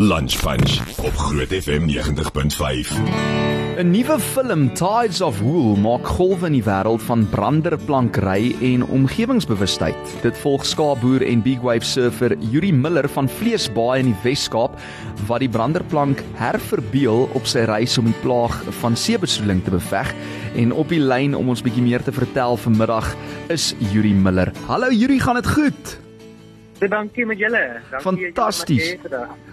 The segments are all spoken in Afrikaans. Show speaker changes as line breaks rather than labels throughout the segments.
Lunch Punch op Groot FM 90.5.
'n Nuwe film, Tides of Wool, maak golwe in die wêreld van branderplankry en omgewingsbewustheid. Dit volg skaapboer en big wave surfer Yuri Miller van Vleesbaai in die Wes-Kaap wat die branderplank herverbeel op sy reis om die plaag van seebesoedeling te beveg. En op die lyn om ons bietjie meer te vertel vanmiddag is Yuri Miller. Hallo Yuri, gaan dit goed?
Dankie met julle.
Fantasties.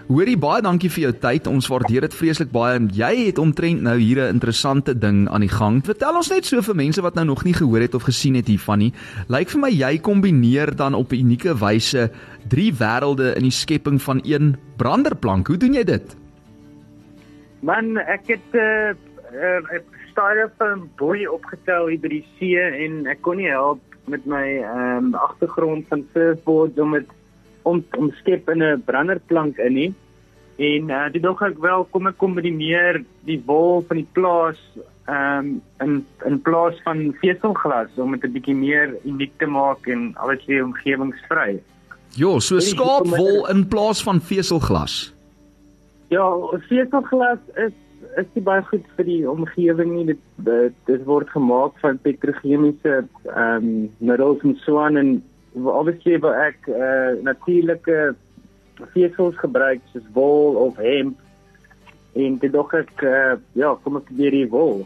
Hoorie baie dankie vir jou tyd. Ons waardeer dit vreeslik baie. Jy het omtrent nou hier 'n interessante ding aan die gang. Vertel ons net so vir mense wat nou nog nie gehoor het of gesien het hiervan nie. Lyk vir my jy kombineer dan op 'n unieke wyse drie wêrelde in die skepping van een branderplank. Hoe doen jy dit?
Man, ek het 'n uh, uh, styrofoam boei opgetel hier by die see en ek kon nie help met my ehm um, agtergrond van surfboard om dit om om skep in 'n branderplank in nie. En uh, dit dog ek wel kom ek kombineer die wol van die plaas ehm um, in in plaas van veselglas om dit 'n bietjie meer uniek te maak en alles weer omgewingsvry.
Jo, so skaapwol in plaas van veselglas.
Ja, veselglas is is nie baie goed vir die omgewing nie. Dit dit, dit word gemaak van petrochemiese ehm um, middels en so aan en obviously wat ek uh, natuurlike vesels gebruik soos wol of hemp en dit dog ek uh, ja, kom ek weer die wol.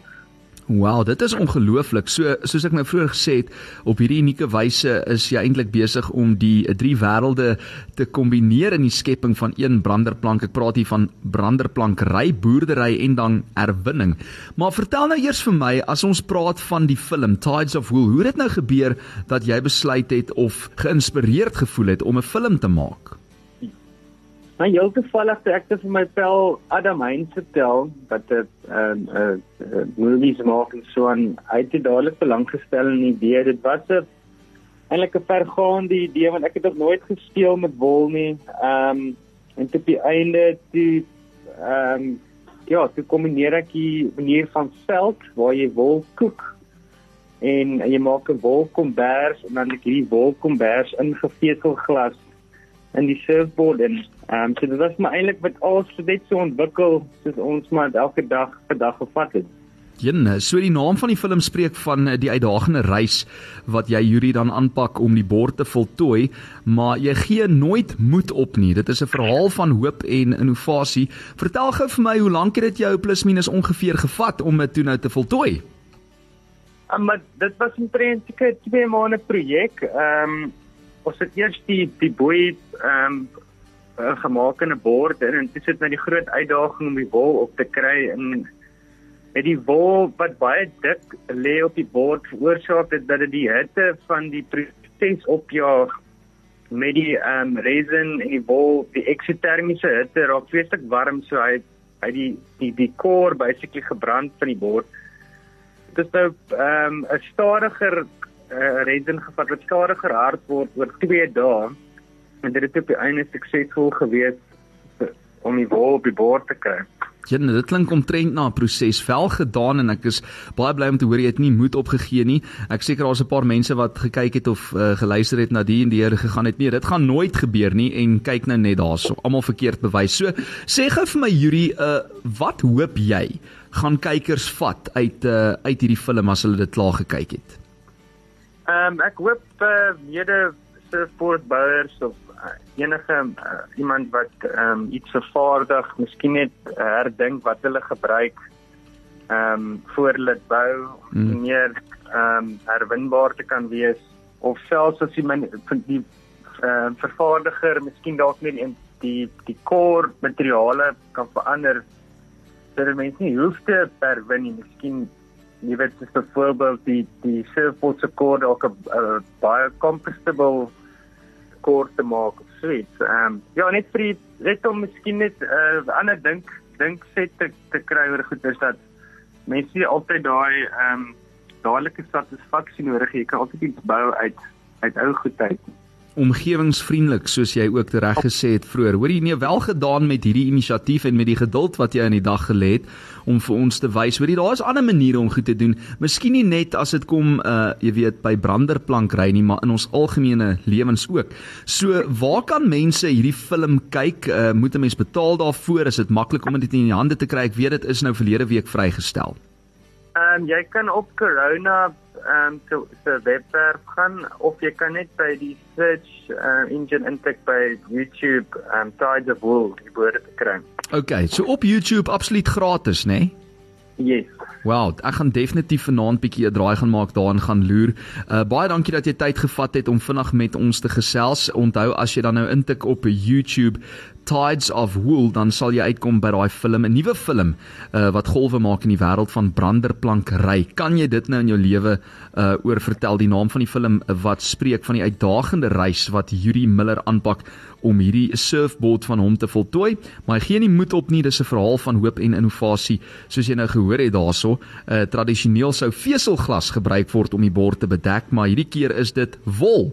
Wow, dit is ongelooflik. So soos ek nou vroeër gesê het, op hierdie unieke wyse is jy eintlik besig om die drie wêrelde te kombineer in die skepping van een branderplank. Ek praat hier van branderplankry, boerdery en dan herwinning. Maar vertel nou eers vir my as ons praat van die film Tides of Wool, hoe het dit nou gebeur dat jy besluit het of geïnspireerd gevoel het om 'n film te maak?
Maar heel toevallig toe ek vir my pel Adam Heinz vertel wat 'n ehm uh, movies maak en so aan uit het dadelik belang gestel in die idee dit was 'n eintlik 'n vergaande idee want ek het nog nooit gespeel met wol nie. Ehm um, en tot die einde die ehm um, ja, toe kombineer ek die manier van veld waar jy wol koek en jy maak 'n wolkombers en dan hierdie wolkombers ingevesel glas in die surfboard en ehm um, so dit was maar eintlik met alles net so ontwikkel soos ons maar elke dag per dag gevat het.
Ja, so die naam van die film spreek van eh, die uitdagende reis wat jy Yuri dan aanpak om die bord te voltooi, maar jy gee nooit moed op nie. Dit is 'n verhaal van hoop en innovasie. Vertel gou vir my hoe lank het dit jou plus minus ongeveer gevat om dit toe nou te voltooi?
Um, maar dit was 'n prentjie 2 maande projek. Ehm um, ons het eers die die boei ehm um, gemaak in 'n bord en dit sit nou die groot uitdaging om die wol op te kry en met die wol wat baie dik lê op die bord veroorsaak dit dat dit die hitte van die proses opjaag met die ehm um, resin en die wol die eksotermiese hitte raak vreeslik warm so hy hy die die die core basically gebrand van die bord. Dit is nou ehm um, 'n stadiger uh, resin gevat wat stadiger hard word oor 2 dae en dit het op die einde suksesvol gewees om die wol op die bord te kry.
Ja, nou, dit klink omtrent na 'n proses vel gedaan en ek is baie bly om te hoor jy het nie moed opgegee nie. Ek seker daar's 'n paar mense wat gekyk het of uh, geluister het na die en die Here gegaan het. Nee, dit gaan nooit gebeur nie en kyk nou net daarso. Almal verkeerd bewys. So sê gou vir my Yuri, uh, wat hoop jy gaan kykers vat uit uh, uit hierdie film as hulle dit klaar gekyk het?
Ehm um, ek hoop uh, mede surfboardbouers of uh, enige uh, iemand wat ehm um, iets vervaardig, miskien net uh, herdink wat hulle gebruik ehm um, voor hulle bou om mm. meer ehm um, herwinbaar te kan wees of selfs as jy van die uh, vervaardiger miskien dalk net die die die core materiale kan verander sodat mense nie hoef te herwin nie, miskien jy weet dis byvoorbeeld die die surfboard se kord ook 'n baie compostable kord te maak of so iets. Ehm um, ja, net vir die, net om miskien net 'n uh, ander dink dink set te, te kry oor goed is dat mense nie altyd daai ehm um, dadelike satisfaksie nodig het. Jy kan altyd iets bou uit uit ou goed uit.
Omgewingsvriendelik soos jy ook reg gesê het vroeër. Hoor jy nee wel gedaan met hierdie inisiatief en met die geduld wat jy in die dag gelê het om vir ons te wys. Hoor jy daar is ander maniere om goed te doen. Miskien nie net as dit kom uh jy weet by branderplankry nie, maar in ons algemene lewens ook. So waar kan mense hierdie film kyk? Uh moet 'n mens betaal daarvoor? Is dit maklik om dit in die hande te kry? Ek weet dit is nou verlede week vrygestel.
Ehm um, jy kan op Corona um, se se webwerf gaan of jy kan net by die search uh, engine intik by YouTube um, Tides of Wool die woorde te kry.
Okay, so op YouTube absoluut gratis, né? Nee?
Yes.
Wow, ek gaan definitief vanaand bietjie 'n draai gaan maak daarin gaan loer. Uh baie dankie dat jy tyd gevat het om vinnig met ons te gesels. Onthou as jy dan nou intik op YouTube Tides of Wool dan sal jy uitkom by daai film, 'n nuwe film uh wat golwe maak in die wêreld van branderplankry. Kan jy dit nou in jou lewe uh oor vertel die naam van die film wat spreek van die uitdagende reis wat Yuri Miller aanpak om hierdie surfboard van hom te voltooi, maar hy gee nie moed op nie. Dis 'n verhaal van hoop en innovasie, soos jy nou gehoor het daarso. Uh tradisioneel sou veselglas gebruik word om die bord te bedek, maar hierdie keer is dit wol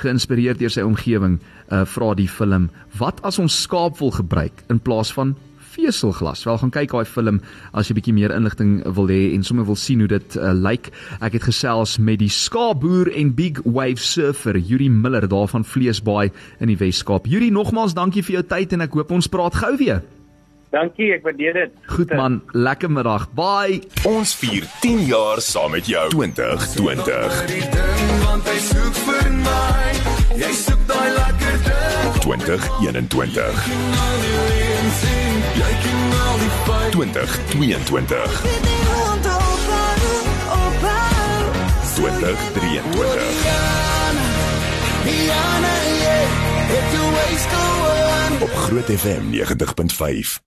geïnspireer deur sy omgewing, uh vra die film, wat as ons skaapwol gebruik in plaas van veselglas. Wel gaan kyk daai film as jy bietjie meer inligting wil hê en sommer wil sien hoe dit uh, lyk. Ek het gesels met die skaapboer en big wave surfer Yuri Miller daar van Vleesbaai in die Wes-Kaap. Yuri, nogmaals dankie vir jou tyd en ek hoop ons praat gou weer.
Dankie, ek waardeer dit.
Goed man, lekker middag. Bye.
Ons vier 10 jaar saam met jou. 2020. Want hy soek vir my. Jy soek daai lekker ding. 2021. Jy ken al die pyn. 2022. 2023. Op Groot FM 90.5.